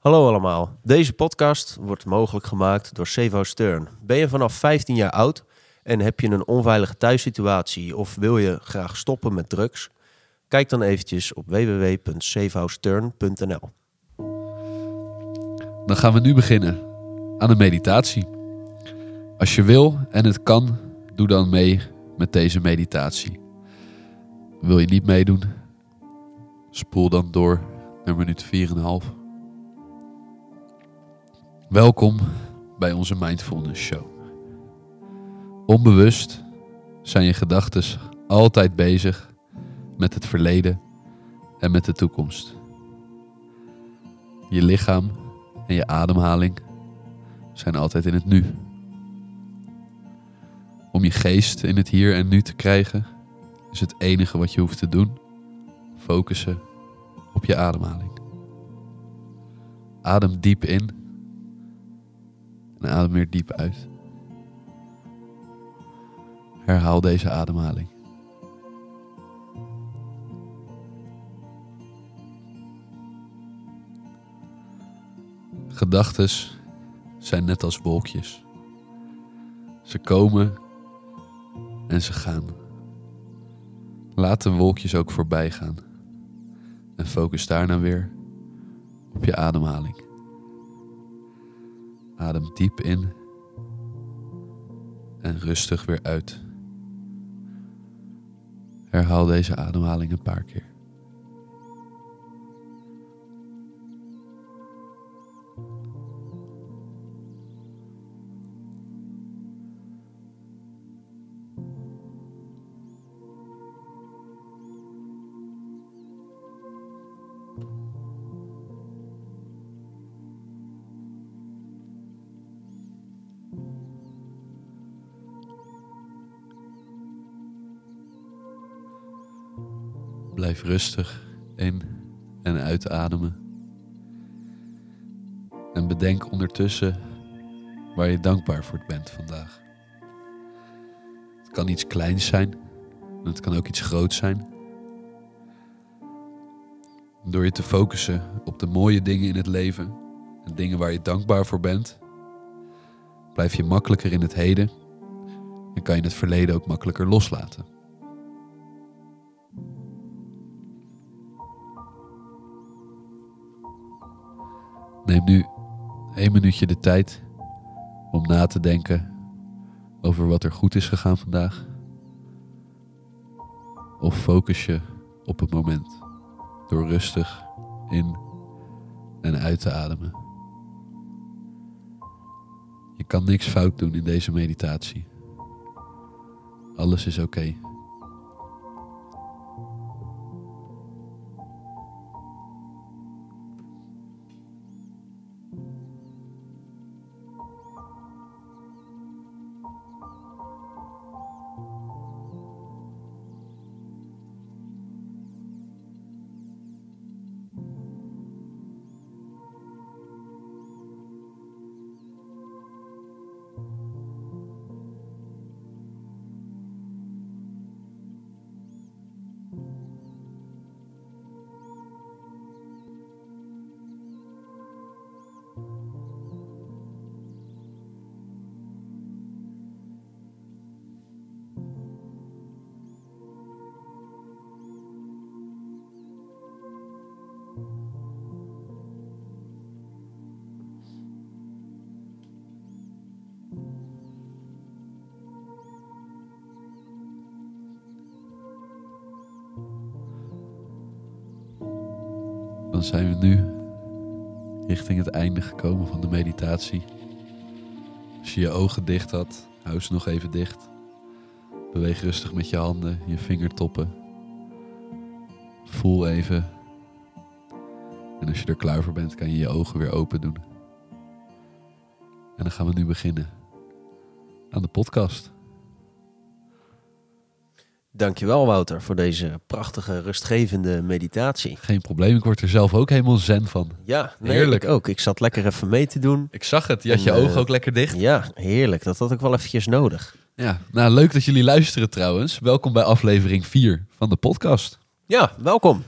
Hallo allemaal. Deze podcast wordt mogelijk gemaakt door Sevo Stern. Ben je vanaf 15 jaar oud en heb je een onveilige thuissituatie of wil je graag stoppen met drugs? Kijk dan eventjes op www.sevostern.nl. Dan gaan we nu beginnen aan de meditatie. Als je wil en het kan, doe dan mee met deze meditatie. Wil je niet meedoen? Spoel dan door naar minuut 4,5. Welkom bij onze Mindfulness Show. Onbewust zijn je gedachten altijd bezig met het verleden en met de toekomst. Je lichaam en je ademhaling zijn altijd in het nu. Om je geest in het hier en nu te krijgen, is het enige wat je hoeft te doen focussen op je ademhaling. Adem diep in en adem weer diep uit. Herhaal deze ademhaling. Gedachten zijn net als wolkjes. Ze komen en ze gaan. Laat de wolkjes ook voorbij gaan. En focus daarna weer op je ademhaling. Adem diep in en rustig weer uit. Herhaal deze ademhaling een paar keer. Rustig in en uitademen. En bedenk ondertussen waar je dankbaar voor bent vandaag. Het kan iets kleins zijn, en het kan ook iets groots zijn. Door je te focussen op de mooie dingen in het leven en dingen waar je dankbaar voor bent, blijf je makkelijker in het heden en kan je het verleden ook makkelijker loslaten. Neem nu één minuutje de tijd om na te denken over wat er goed is gegaan vandaag. Of focus je op het moment door rustig in en uit te ademen. Je kan niks fout doen in deze meditatie. Alles is oké. Dan zijn we nu richting het einde gekomen van de meditatie. Als je je ogen dicht had, hou ze nog even dicht. Beweeg rustig met je handen, je vingertoppen. Voel even. En als je er klaar voor bent, kan je je ogen weer open doen. En dan gaan we nu beginnen aan de podcast. Dankjewel Wouter voor deze prachtige rustgevende meditatie. Geen probleem, ik word er zelf ook helemaal zen van. Ja, nee, Heerlijk. ik ook. Ik zat lekker even mee te doen. Ik zag het, je had En, je eh, ogen ook lekker dicht. Ja, heerlijk. Dat had ik wel eventjes nodig. Ja, nou leuk dat jullie luisteren trouwens. Welkom bij aflevering 4 van de podcast. Ja, welkom.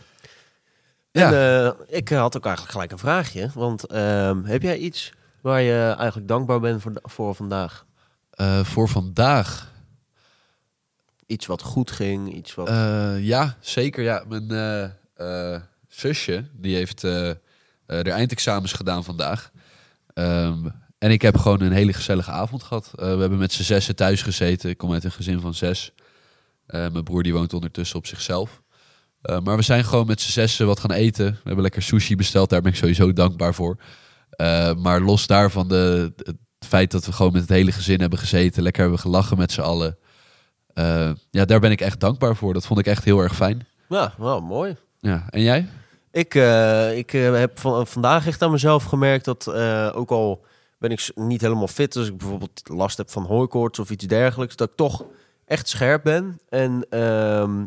Ja. En, eh, ik had ook eigenlijk gelijk een vraagje. Want ehm, heb jij iets waar je eigenlijk dankbaar bent voor, voor vandaag? Eh, voor vandaag. Iets wat goed ging, iets wat... Eh, ja, zeker. Ja. Mijn eh, eh, zusje, die heeft de eindexamens gedaan vandaag. Ehm, en ik heb gewoon een hele gezellige avond gehad. Eh, we hebben met z'n zessen thuis gezeten. Ik kom uit een gezin van zes. Mijn broer die woont ondertussen op zichzelf. Maar we zijn gewoon met z'n zessen wat gaan eten. We hebben lekker sushi besteld. Daar ben ik sowieso dankbaar voor. Maar los daarvan, de, het feit dat we gewoon met het hele gezin hebben gezeten. Lekker hebben gelachen met z'n allen. Eh, ja, daar ben ik echt dankbaar voor. Dat vond ik echt heel erg fijn. Ja, wel mooi. Ja, en jij? Ik, eh, ik eh, heb van, vandaag echt aan mezelf gemerkt dat ook al ben ik niet helemaal fit, als ik bijvoorbeeld last heb van hooikoorts of iets dergelijks, dat ik toch echt scherp ben. En ehm,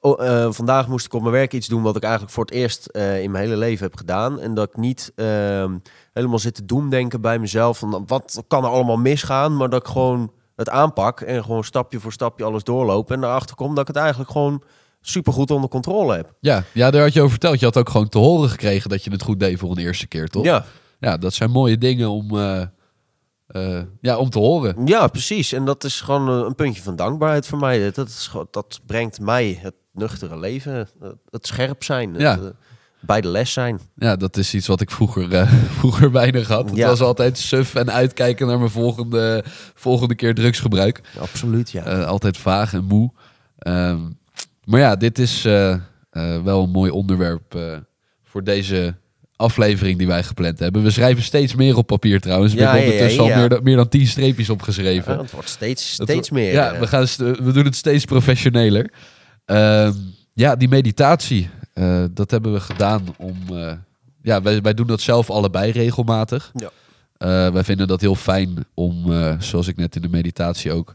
oh, vandaag moest ik op mijn werk iets doen wat ik eigenlijk voor het eerst in mijn hele leven heb gedaan. En dat ik niet ehm, helemaal zit te doemdenken bij mezelf van wat kan er allemaal misgaan, maar dat ik gewoon het aanpak en gewoon stapje voor stapje alles doorloop en erachter kom dat ik het eigenlijk gewoon supergoed onder controle heb. Ja, ja, daar had je over verteld. Je had ook gewoon te horen gekregen dat je het goed deed voor een eerste keer, toch? Ja, Ja, dat zijn mooie dingen om, eh, eh, ja, om te horen. Ja, precies. En dat is gewoon eh, een puntje van dankbaarheid voor mij. Dat, is, gewoon- dat brengt mij het nuchtere leven, het- het scherp zijn, het, Ja. Bij de les zijn. Ja, dat is iets wat ik vroeger, eh, vroeger weinig had. Het Ja. was altijd suf en uitkijken naar mijn volgende, volgende keer drugsgebruik. Absoluut, ja. Eh, altijd vaag en moe. Ehm, maar ja, dit is eh, wel een mooi onderwerp voor deze aflevering die wij gepland hebben. We schrijven steeds meer op papier trouwens. We Ja, hebben ja, ondertussen ja, al meer dan, meer dan tien streepjes opgeschreven. Ja, het wordt steeds, steeds we- meer. Ja, we, gaan, we doen het steeds professioneler. Ehm, ja, die meditatie, eh, dat hebben we gedaan om... eh, ja, wij, wij doen dat zelf allebei regelmatig. Ja. Eh, wij vinden dat heel fijn om, zoals ik net in de meditatie ook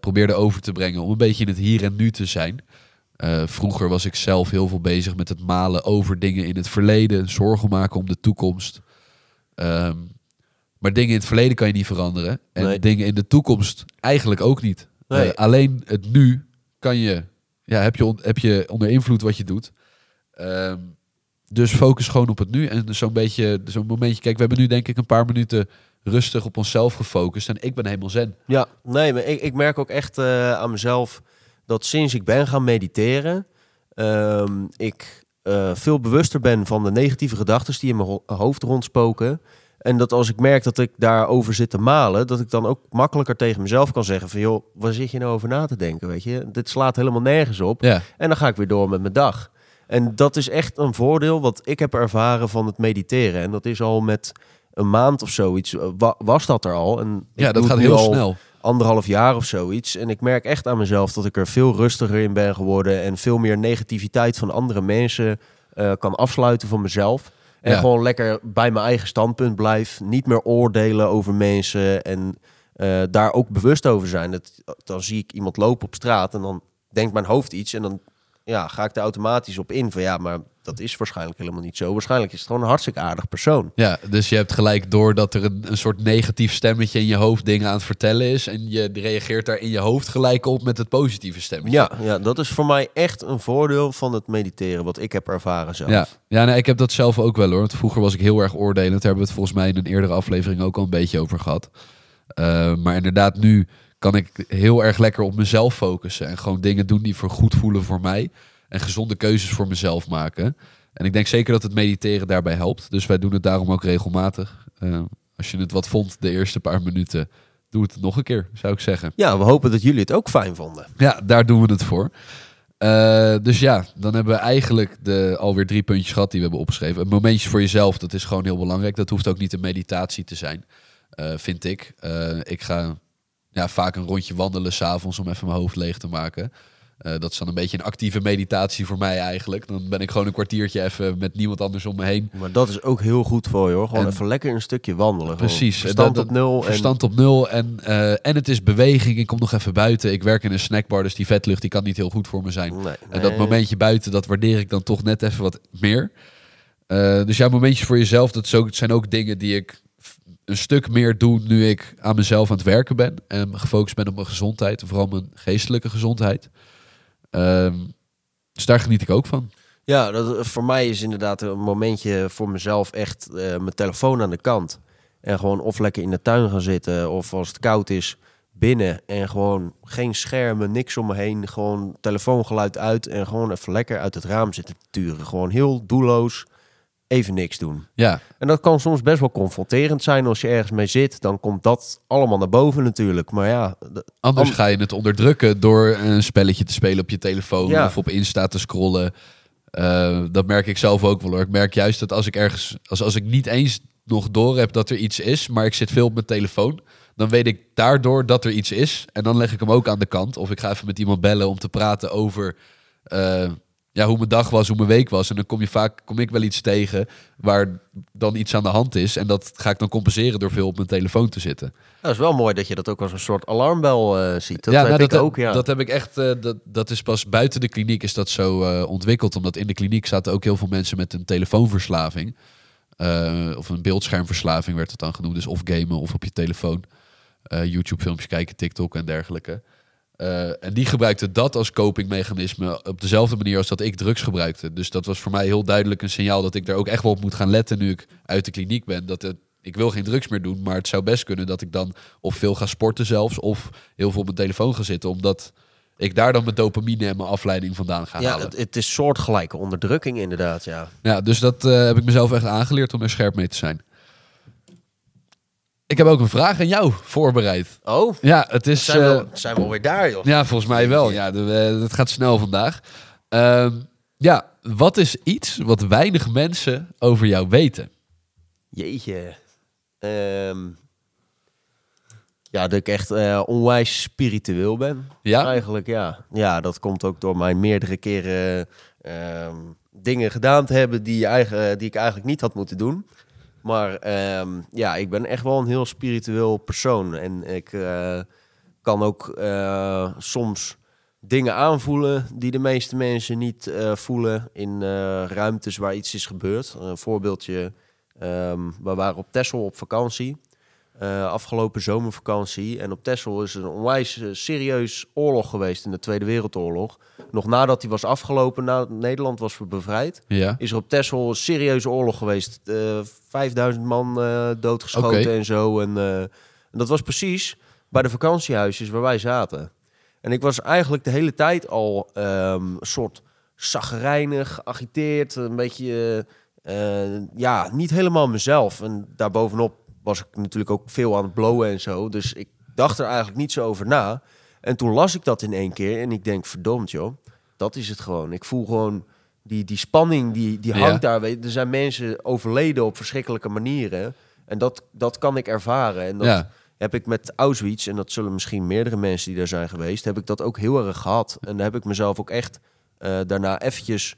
probeerde over te brengen, om een beetje in het hier en nu te zijn. Vroeger was ik zelf heel veel bezig met het malen over dingen in het verleden, zorgen maken om de toekomst. Ehm, maar dingen in het verleden kan je niet veranderen. En Nee. dingen in de toekomst eigenlijk ook niet. Nee. Alleen het nu kan je, ja, heb je, on- heb je onder invloed wat je doet. Ehm, dus focus gewoon op het nu. En zo'n beetje, zo'n momentje. Kijk, we hebben nu denk ik een paar minuten rustig op onszelf gefocust. En ik ben helemaal zen. Ja, nee, maar ik, ik merk ook echt eh, aan mezelf dat sinds ik ben gaan mediteren, ehm, ik eh, veel bewuster ben van de negatieve gedachten die in mijn ho- hoofd rondspoken. En dat als ik merk dat ik daarover zit te malen, dat ik dan ook makkelijker tegen mezelf kan zeggen van joh, waar zit je nou over na te denken, weet je? Dit slaat helemaal nergens op. Ja, En dan ga ik weer door met mijn dag. En dat is echt een voordeel wat ik heb ervaren van het mediteren. En dat is al met een maand of zoiets, eh, wa- was dat er al. En ja dat gaat heel snel. Anderhalf jaar of zoiets. En ik merk echt aan mezelf dat ik er veel rustiger in ben geworden. En veel meer negativiteit van andere mensen eh, kan afsluiten van mezelf. En Ja. gewoon lekker bij mijn eigen standpunt blijf. Niet meer oordelen over mensen. En eh, daar ook bewust over zijn. Dat, dan zie ik iemand lopen op straat en dan denkt mijn hoofd iets. En dan ja, ga ik er automatisch op in van ja, maar dat is waarschijnlijk helemaal niet zo. Waarschijnlijk is het gewoon een hartstikke aardig persoon. Ja, dus je hebt gelijk door dat er een, een soort negatief stemmetje in je hoofd dingen aan het vertellen is. En je reageert daar in je hoofd gelijk op met het positieve stemmetje. Ja, ja, dat is voor mij echt een voordeel van het mediteren, wat ik heb ervaren zelf. Ja, ja nee, ik heb dat zelf ook wel hoor. Want vroeger was ik heel erg oordelend. Daar hebben we het volgens mij in een eerdere aflevering ook al een beetje over gehad. Eh, maar inderdaad, nu kan ik heel erg lekker op mezelf focussen. En gewoon dingen doen die voor goed voelen voor mij. En gezonde keuzes voor mezelf maken. En ik denk zeker dat het mediteren daarbij helpt. Dus wij doen het daarom ook regelmatig. Eh, als je het wat vond de eerste paar minuten, doe het nog een keer, zou ik zeggen. Ja, we hopen dat jullie het ook fijn vonden. Ja, daar doen we het voor. Eh, dus ja, dan hebben we eigenlijk de, alweer drie puntjes gehad die we hebben opgeschreven. Een momentje voor jezelf, dat is gewoon heel belangrijk. Dat hoeft ook niet een meditatie te zijn, eh, vind ik. Ik ga ja, vaak een rondje wandelen s'avonds om even mijn hoofd leeg te maken. Eh, dat is dan een beetje een actieve meditatie voor mij eigenlijk. Dan ben ik gewoon een kwartiertje even met niemand anders om me heen. Maar dat is ook heel goed voor je hoor. Gewoon En- even lekker een stukje wandelen. Gewoon Precies. Verstand op nul. Verstand op nul en, eh, en het is beweging. Ik kom nog even buiten. Ik werk in een snackbar, dus die vetlucht die kan niet heel goed voor me zijn. En, nee, En dat momentje buiten, dat waardeer ik dan toch net even wat meer. Eh, dus ja, momentjes voor jezelf, dat ook- zijn ook dingen die ik een stuk meer doe nu ik aan mezelf aan het werken ben. En gefocust ben op mijn gezondheid, vooral mijn geestelijke gezondheid. Ehm, dus daar geniet ik ook van. Ja, dat, voor mij is inderdaad een momentje voor mezelf echt eh, mijn telefoon aan de kant. En gewoon of lekker in de tuin gaan zitten of als het koud is binnen. En gewoon geen schermen, niks om me heen. Gewoon telefoongeluid uit en gewoon even lekker uit het raam zitten turen. Gewoon heel doelloos even niks doen. Ja, En dat kan soms best wel confronterend zijn als je ergens mee zit. Dan komt dat allemaal naar boven natuurlijk. Maar ja, anders ga je het onderdrukken door een spelletje te spelen op je telefoon Ja. of op Insta te scrollen. Eh, dat merk ik zelf ook wel hoor. Ik merk juist dat als ik ergens, als, als ik niet eens nog door heb dat er iets is, maar ik zit veel op mijn telefoon, dan weet ik daardoor dat er iets is. En dan leg ik hem ook aan de kant. Of ik ga even met iemand bellen om te praten over eh, ja, hoe mijn dag was, hoe mijn week was. En dan kom je vaak, kom ik wel iets tegen waar dan iets aan de hand is. En dat ga ik dan compenseren door veel op mijn telefoon te zitten. dat is wel mooi dat je dat ook als een soort alarmbel eh, ziet. Dat ja, heb nou, ik dat, ook, ja. dat heb ik echt. eh, dat, dat is pas buiten de kliniek is dat zo eh, ontwikkeld. Omdat in de kliniek zaten ook heel veel mensen met een telefoonverslaving. Of een beeldschermverslaving werd het dan genoemd. Dus of gamen of op je telefoon. Eh, YouTube-filmpjes kijken, TikTok en dergelijke. Eh, en die gebruikte dat als copingmechanisme op dezelfde manier als dat ik drugs gebruikte. Dus dat was voor mij heel duidelijk een signaal dat ik daar ook echt wel op moet gaan letten nu ik uit de kliniek ben. Dat het, ik wil geen drugs meer doen, maar het zou best kunnen dat ik dan of veel ga sporten zelfs, of heel veel op mijn telefoon ga zitten, omdat ik daar dan mijn dopamine en mijn afleiding vandaan ga ja, halen. het, het is soortgelijke onderdrukking inderdaad, ja. Ja, dus dat eh, heb ik mezelf echt aangeleerd om er scherp mee te zijn. Ik heb ook een vraag aan jou voorbereid. Oh, Ja, het is. zijn, we, eh, al- zijn we alweer daar, joh. ja, volgens mij wel. Ja, de, eh, het gaat snel vandaag. Ehm, ja, wat is iets wat weinig mensen over jou weten? Jeetje. Ehm, ja, dat ik echt eh, onwijs spiritueel ben. Ja? Eigenlijk, ja. Ja, dat komt ook door mijn meerdere keren ehm, dingen gedaan te hebben die, je eigen, die ik eigenlijk niet had moeten doen. Maar ehm, ja, ik ben echt wel een heel spiritueel persoon. En ik eh, kan ook eh, soms dingen aanvoelen die de meeste mensen niet eh, voelen in ruimtes waar iets is gebeurd. Een voorbeeldje, ehm, we waren op Texel op vakantie. Eh, afgelopen zomervakantie. En op Texel is er een onwijs eh, serieus oorlog geweest in de Tweede Wereldoorlog. Nog nadat die was afgelopen, nadat Nederland was bevrijd, Ja. is er op Texel een serieuze oorlog geweest. Eh 5000 man doodgeschoten en zo. En, en dat was precies bij de vakantiehuisjes waar wij zaten. En ik was eigenlijk de hele tijd al een soort zagrijnig, geagiteerd, een beetje, ja, niet helemaal mezelf. En daarbovenop was ik natuurlijk ook veel aan het blowen en zo. Dus ik dacht er eigenlijk niet zo over na. En toen las ik dat in één keer en ik denk, verdomd joh, dat is het gewoon. Ik voel gewoon die, die spanning, die, die Ja. hangt daar. Weet, er zijn mensen overleden op verschrikkelijke manieren. En dat, dat kan ik ervaren. En dat Ja. heb ik met Auschwitz, en dat zullen misschien meerdere mensen die daar zijn geweest, heb ik dat ook heel erg gehad. En daar heb ik mezelf ook echt eh, daarna eventjes,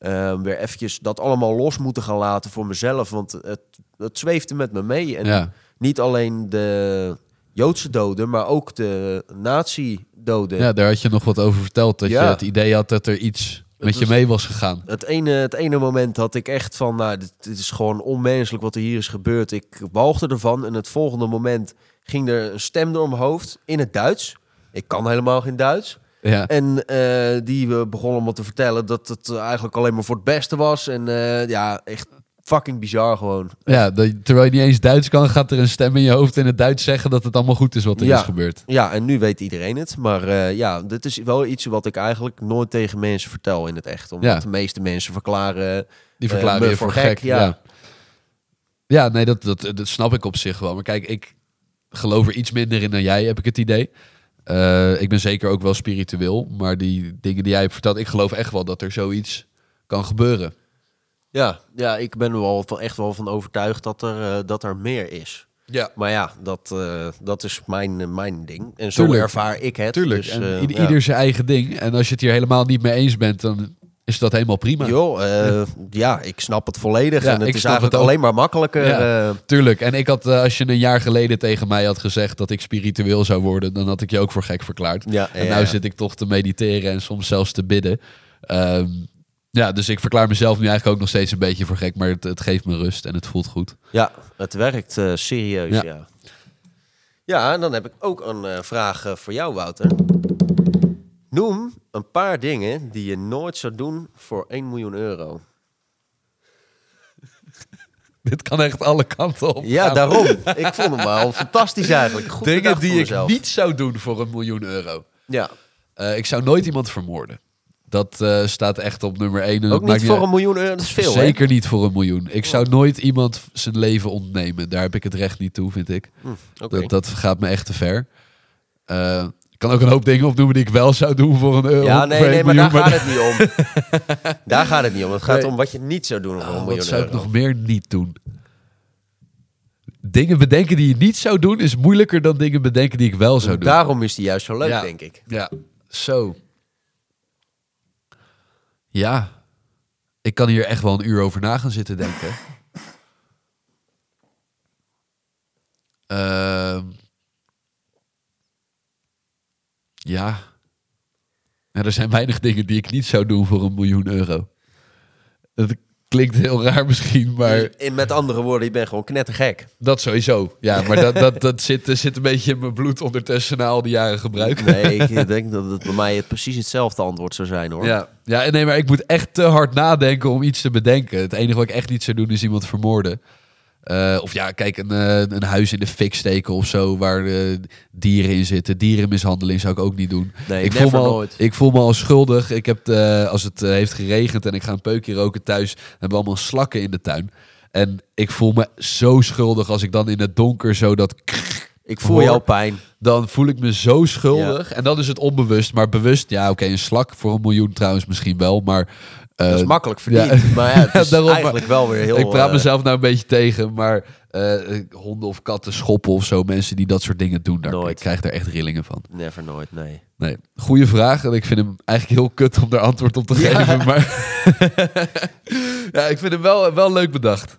eh, weer eventjes dat allemaal los moeten gaan laten voor mezelf. Want het, het zweefde met me mee. En ja. niet alleen de Joodse doden, maar ook de nazi-doden. ja, daar had je nog wat over verteld. Dat Ja. je het idee had dat er iets met je mee was gegaan. Het ene, het ene moment had ik echt van, nou, dit, dit is gewoon onmenselijk wat er hier is gebeurd. Ik walgde ervan en het volgende moment ging er een stem door mijn hoofd in het Duits. Ik kan helemaal geen Duits. Ja. En eh, die eh, begon allemaal te vertellen dat het eh, eigenlijk alleen maar voor het beste was. En eh, ja, echt fucking bizar gewoon. Ja, dat, terwijl je niet eens Duits kan, gaat er een stem in je hoofd in het Duits zeggen dat het allemaal goed is wat er Ja. is gebeurd. Ja, en nu weet iedereen het. Maar ja, dit is wel iets wat ik eigenlijk nooit tegen mensen vertel in het echt. Omdat Ja. de meeste mensen verklaren... Die verklaren je voor voor gek. gek, ja. ja. Ja, nee, dat, dat, dat snap ik op zich wel. Maar kijk, ik geloof er iets minder in dan jij, heb ik het idee. Eh, ik ben zeker ook wel spiritueel. Maar die dingen die jij hebt verteld, ik geloof echt wel dat er zoiets kan gebeuren. Ja, ja ik ben er wel van, echt wel van overtuigd dat er, eh, dat er meer is. Ja. Maar ja, dat, eh, dat is mijn, mijn ding. En zo Tuurlijk. ervaar ik het. Tuurlijk. Dus, en ieder, ja. ieder zijn eigen ding. En als je het hier helemaal niet mee eens bent, dan is dat helemaal prima. Joh, eh, ja, ik snap het volledig. Ja, en het ik is eigenlijk het alleen maar makkelijker. Ja. eh, Tuurlijk. En ik had, eh, als je een jaar geleden tegen mij had gezegd dat ik spiritueel zou worden, dan had ik je ook voor gek verklaard. ja, En nu zit ik toch te mediteren en soms zelfs te bidden. Ehm, ja, dus ik verklaar mezelf nu eigenlijk ook nog steeds een beetje voor gek, maar het, het geeft me rust en het voelt goed. ja, het werkt serieus, Ja. ja. en dan heb ik ook een vraag voor jou, Wouter. Noem een paar dingen die je nooit zou doen voor 1 miljoen euro. Dit kan echt alle kanten op. Ja, gaan. daarom. Ik vond hem wel fantastisch eigenlijk. Goed Dingen die ik niet zou doen voor een miljoen euro. Ja, Eh, ik zou nooit iemand vermoorden. Dat eh, staat echt op nummer één. en dat ook maakt niet voor een miljoen euro. Dat is veel, hè? Zeker niet voor een miljoen. Ik zou nooit iemand zijn leven ontnemen. Daar heb ik het recht niet toe, vind ik. Hm. Dat, dat gaat me echt te ver. Eh, ik kan ook een hoop dingen opnoemen die ik wel zou doen voor een euro. Ja, nee, nee, maar daar gaat het niet om. daar gaat het niet om. Het gaat Nee. om wat je niet zou doen voor Oh, een wat miljoen zou ik euro. nog meer niet doen? Dingen bedenken die je niet zou doen is moeilijker dan dingen bedenken die ik wel zou doen. Daarom is die juist zo leuk, Ja. denk ik. Ja, zo. Ja. Ik kan hier echt wel een uur over na gaan zitten denken. Ehm. Ja. Er zijn weinig dingen die ik niet zou doen voor een miljoen euro. Het klinkt heel raar misschien, maar... In, met andere woorden, je bent gewoon knettergek. Dat sowieso. Ja, maar dat, dat, dat zit, zit een beetje in mijn bloed ondertussen na al die jaren gebruik. Nee, ik denk dat het bij mij het precies hetzelfde antwoord zou zijn, hoor. Ja, ja, nee, maar ik moet echt te hard nadenken om iets te bedenken. Het enige wat ik echt niet zou doen is iemand vermoorden. Eh, of ja, kijk, een, eh, een huis in de fik steken of zo, waar eh, dieren in zitten. Dierenmishandeling zou ik ook niet doen. Nee, ik, voel me al, nooit. ik voel me al schuldig. Ik heb, als het heeft geregend en ik ga een peukje roken thuis, hebben we allemaal slakken in de tuin. En ik voel me zo schuldig als ik dan in het donker zo dat Ik voel jouw pijn. dan voel ik me zo schuldig. En dan is het onbewust. Maar bewust, ja, oké, een slak voor een miljoen trouwens misschien wel. Maar Dat is makkelijk ja. verdiend. Maar ja, het is Daarom, eigenlijk wel weer heel... ik praat eh, mezelf nou een beetje tegen. Maar eh, honden of katten schoppen of zo, mensen die dat soort dingen doen, daar, Nooit. ik krijg daar echt rillingen van. Never nooit, nee. Nee, goede vraag. En ik vind hem eigenlijk heel kut om daar antwoord op te Ja. geven. Maar ja, ik vind hem wel, wel leuk bedacht.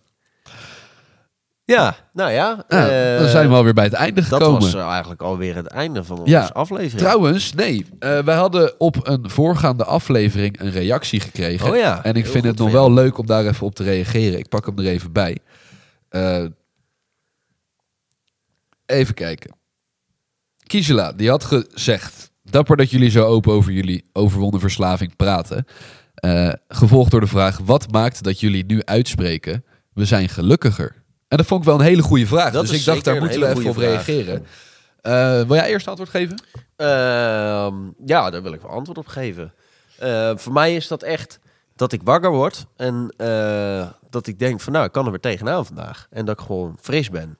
Ja, nou ja. Ja, eh, dan zijn we alweer bij het einde Dat gekomen. was eh, eigenlijk alweer het einde van onze Ja, aflevering. Trouwens, nee. eh, wij hadden op een voorgaande aflevering een reactie gekregen. Oh ja, En ik vind het nog wel leuk om daar even op te reageren. Ik pak hem er even bij. Eh, even kijken. Kisela, die had gezegd... Dapper dat jullie zo open over jullie overwonnen verslaving praten. Eh, gevolgd door de vraag... Wat maakt dat jullie nu uitspreken... We zijn gelukkiger? En dat vond ik wel een hele goede vraag. Dat dus ik dacht, daar moeten we even op vraag. reageren. Eh, wil jij eerst antwoord geven? Ehm, ja, daar wil ik wel antwoord op geven. Eh, voor mij is dat echt dat ik wakker word en eh, dat ik denk van nou, ik kan er weer tegenaan vandaag. En dat ik gewoon fris ben.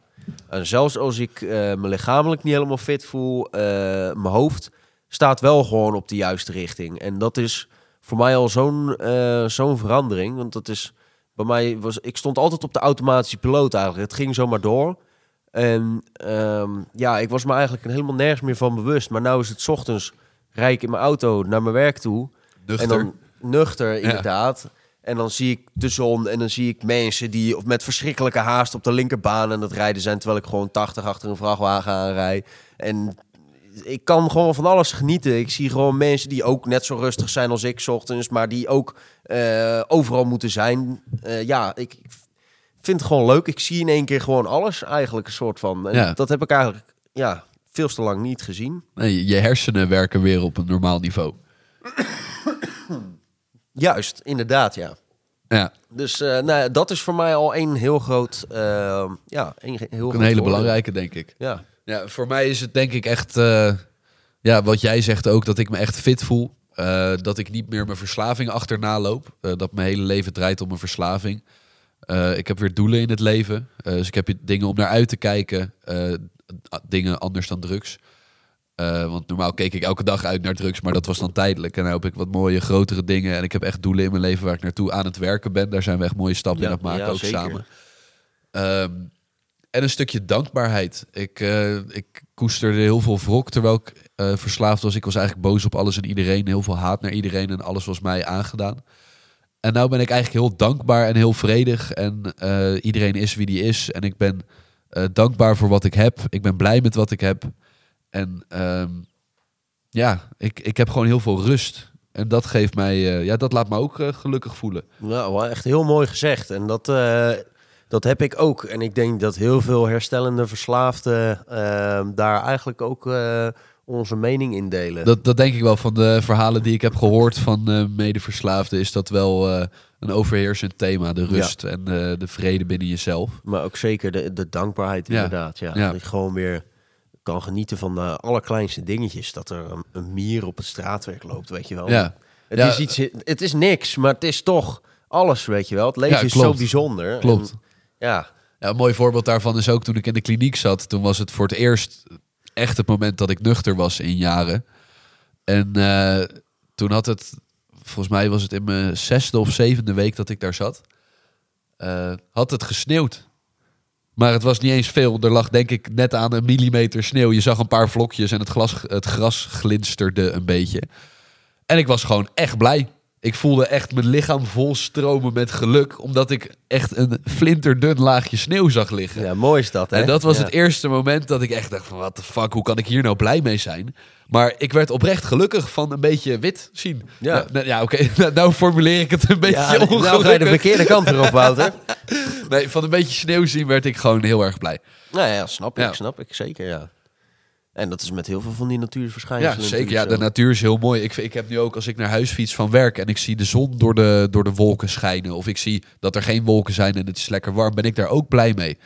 En zelfs als ik me lichamelijk niet helemaal fit voel, mijn hoofd staat wel gewoon op de juiste richting. En dat is voor mij al zo'n zo'n verandering. Want dat is bij mij was ik stond altijd op de automatische piloot eigenlijk. Het ging zomaar door. En ehm, ja, ik was me eigenlijk helemaal nergens meer van bewust. Maar nu is het 's ochtends rijd ik in mijn auto naar mijn werk toe. Nuchter. En dan nuchter, inderdaad. En dan zie ik de zon en dan zie ik mensen die of met verschrikkelijke haast op de linkerbaan aan het rijden zijn. Terwijl ik gewoon 80 achter een vrachtwagen aanrijd. En ik kan gewoon van alles genieten. Ik zie gewoon mensen die ook net zo rustig zijn als ik ochtends. Maar die ook eh, overal moeten zijn. Eh, ja, ik vind het gewoon leuk. Ik zie in één keer gewoon alles eigenlijk een soort van. En Ja. dat heb ik eigenlijk ja, veel te lang niet gezien. Nee, je hersenen werken weer op een normaal niveau. Juist, inderdaad, ja. Ja, Dus eh, nou, ja, dat is voor mij al een heel groot, ja, een heel groot een hele belangrijke, denk ik. Ja, Ja, voor mij is het denk ik echt, eh, ja, wat jij zegt ook, dat ik me echt fit voel. Eh, dat ik niet meer mijn verslaving achterna loop. Eh, dat mijn hele leven draait om een verslaving. Ik heb weer doelen in het leven. Dus ik heb dingen om naar uit te kijken. Dingen anders dan drugs. Want normaal keek ik elke dag uit naar drugs, maar dat was dan tijdelijk. En nu heb ik wat mooie, grotere dingen. En ik heb echt doelen in mijn leven waar ik naartoe aan het werken ben. Daar zijn we echt mooie stappen Ja, in aan het maken, ja, ook zeker. samen. Ehm, en een stukje dankbaarheid. Ik, eh, ik koesterde heel veel wrok terwijl ik eh, verslaafd was. Ik was eigenlijk boos op alles en iedereen. Heel veel haat naar iedereen en alles was mij aangedaan. En nou ben ik eigenlijk heel dankbaar en heel vredig. En eh, iedereen is wie die is. En ik ben dankbaar voor wat ik heb. Ik ben blij met wat ik heb. En ehm, ja, ik, ik heb gewoon heel veel rust. En dat geeft mij, ja, dat laat me ook gelukkig voelen. nou, echt heel mooi gezegd. En dat, dat heb ik ook. En ik denk dat heel veel herstellende verslaafden eh, daar eigenlijk ook eh, onze mening indelen. Dat, dat denk ik wel van de verhalen die ik heb gehoord van eh medeverslaafden. Is dat wel eh, een overheersend thema. De rust en de vrede binnen jezelf. Maar ook zeker de, de dankbaarheid Ja. inderdaad. Ja. Ja. Dat je gewoon weer kan genieten van de allerkleinste dingetjes. Dat er een, een mier op het straatwerk loopt, weet je wel. Ja, Het, is iets, het is niks, maar het is toch alles, weet je wel. Het leven is zo bijzonder. klopt. En, ja, een mooi voorbeeld daarvan is ook toen ik in de kliniek zat. Toen was het voor het eerst echt het moment dat ik nuchter was in jaren. En eh, toen had het, volgens mij was het in mijn zesde of zevende week dat ik daar zat, eh, had het gesneeuwd. Maar het was niet eens veel. Er lag denk ik net aan een millimeter sneeuw. Je zag een paar vlokjes en het, glas, het gras glinsterde een beetje. En ik was gewoon echt blij. Ik voelde echt mijn lichaam vol stromen met geluk. Omdat ik echt een flinterdun laagje sneeuw zag liggen. ja, mooi is dat, hè? En dat was Ja. het eerste moment dat ik echt dacht van... What the fuck, hoe kan ik hier nou blij mee zijn? Maar ik werd oprecht gelukkig van een beetje wit zien. Ja. Nou, nou, ja, oké. Nou, nou formuleer ik het een beetje Ja, nou ongelukkig. ga je de verkeerde kant erop, Wouter. Nee, van een beetje sneeuw zien werd ik gewoon heel erg blij. nou ja, snap ik, snap ik. Zeker, ja. En dat is met heel veel van die Ja, natuurverschijnselen. zeker. Ja, de natuur is heel mooi. Ik, ik heb nu ook als ik naar huis fiets van werk en ik zie de zon door de, door de wolken schijnen. Of ik zie dat er geen wolken zijn en het is lekker warm. Ben ik daar ook blij mee.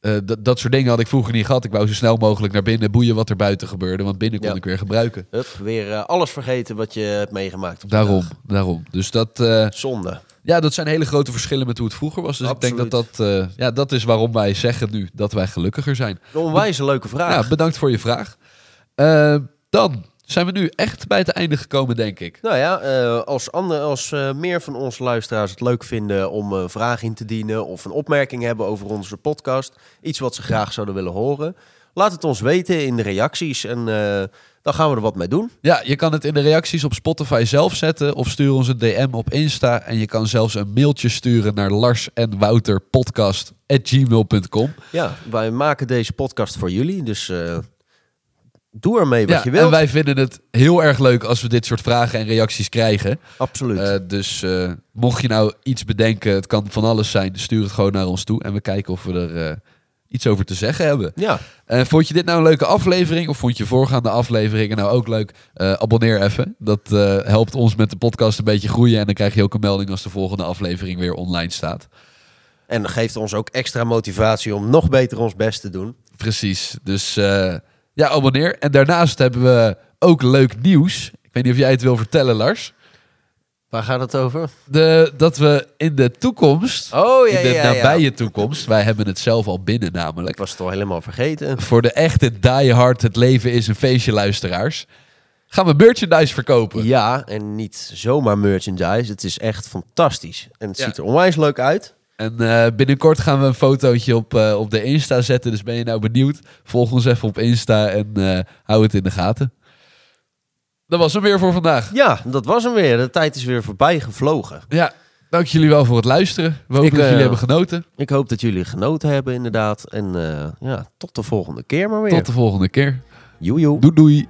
Eh, dat, dat soort dingen had ik vroeger niet gehad. Ik wou zo snel mogelijk naar binnen boeien wat er buiten gebeurde. Want binnen kon Ja. ik weer gebruiken. Hup, weer eh, alles vergeten wat je hebt meegemaakt. Op Daarom, daarom. Dus dat, eh, Zonde. Ja, dat zijn hele grote verschillen met hoe het vroeger was. Dus ik denk dat dat, eh, ja, dat is waarom wij zeggen nu dat wij gelukkiger zijn. Een onwijze leuke vraag. Ja, bedankt voor je vraag. Eh, dan zijn we nu echt bij het einde gekomen, denk ik. Nou ja, eh, als, ander, als meer van onze luisteraars het leuk vinden om een vraag in te dienen of een opmerking hebben over onze podcast, iets wat ze graag zouden willen horen, laat het ons weten in de reacties en dan gaan we er wat mee doen. Ja, je kan het in de reacties op Spotify zelf zetten of stuur ons een DM op Insta. En je kan zelfs een mailtje sturen naar Lars en Wouter podcast@gmail.com. Ja, wij maken deze podcast voor jullie, dus eh, doe ermee wat Ja, je wilt. en wij vinden het heel erg leuk als we dit soort vragen en reacties krijgen. Absoluut. Eh, dus eh, mocht je nou iets bedenken, het kan van alles zijn, stuur het gewoon naar ons toe. En we kijken of we er iets over te zeggen hebben. ja, Eh, vond je dit nou een leuke aflevering? Of vond je voorgaande afleveringen nou ook leuk? Eh, abonneer even. Dat eh, helpt ons met de podcast een beetje groeien. En dan krijg je ook een melding als de volgende aflevering weer online staat. en geeft ons ook extra motivatie om nog beter ons best te doen. Precies. Dus ja, abonneer. En daarnaast hebben we ook leuk nieuws. Ik weet niet of jij het wil vertellen, Lars. Waar gaat het over? De, dat we in de toekomst, Oh ja, in de ja, ja. nabije toekomst, wij hebben het zelf al binnen Ik namelijk. was het al helemaal vergeten. Voor de echte diehard, het leven is een feestje luisteraars. Gaan we merchandise verkopen. Ja, en niet zomaar merchandise. Het is echt fantastisch. En het ziet er onwijs leuk uit. En eh, binnenkort gaan we een fotootje op, eh, op de Insta zetten. Dus ben je nou benieuwd? Volg ons even op Insta en eh, hou het in de gaten. Dat was hem weer voor vandaag. Ja, dat was hem weer. De tijd is weer voorbij gevlogen. Ja, dank jullie wel voor het luisteren. We hopen Ik, dat eh, jullie hebben genoten. Ik hoop dat jullie genoten hebben inderdaad. En eh, ja, tot de volgende keer maar weer. Tot de volgende keer. Joe, joe. Doei doei.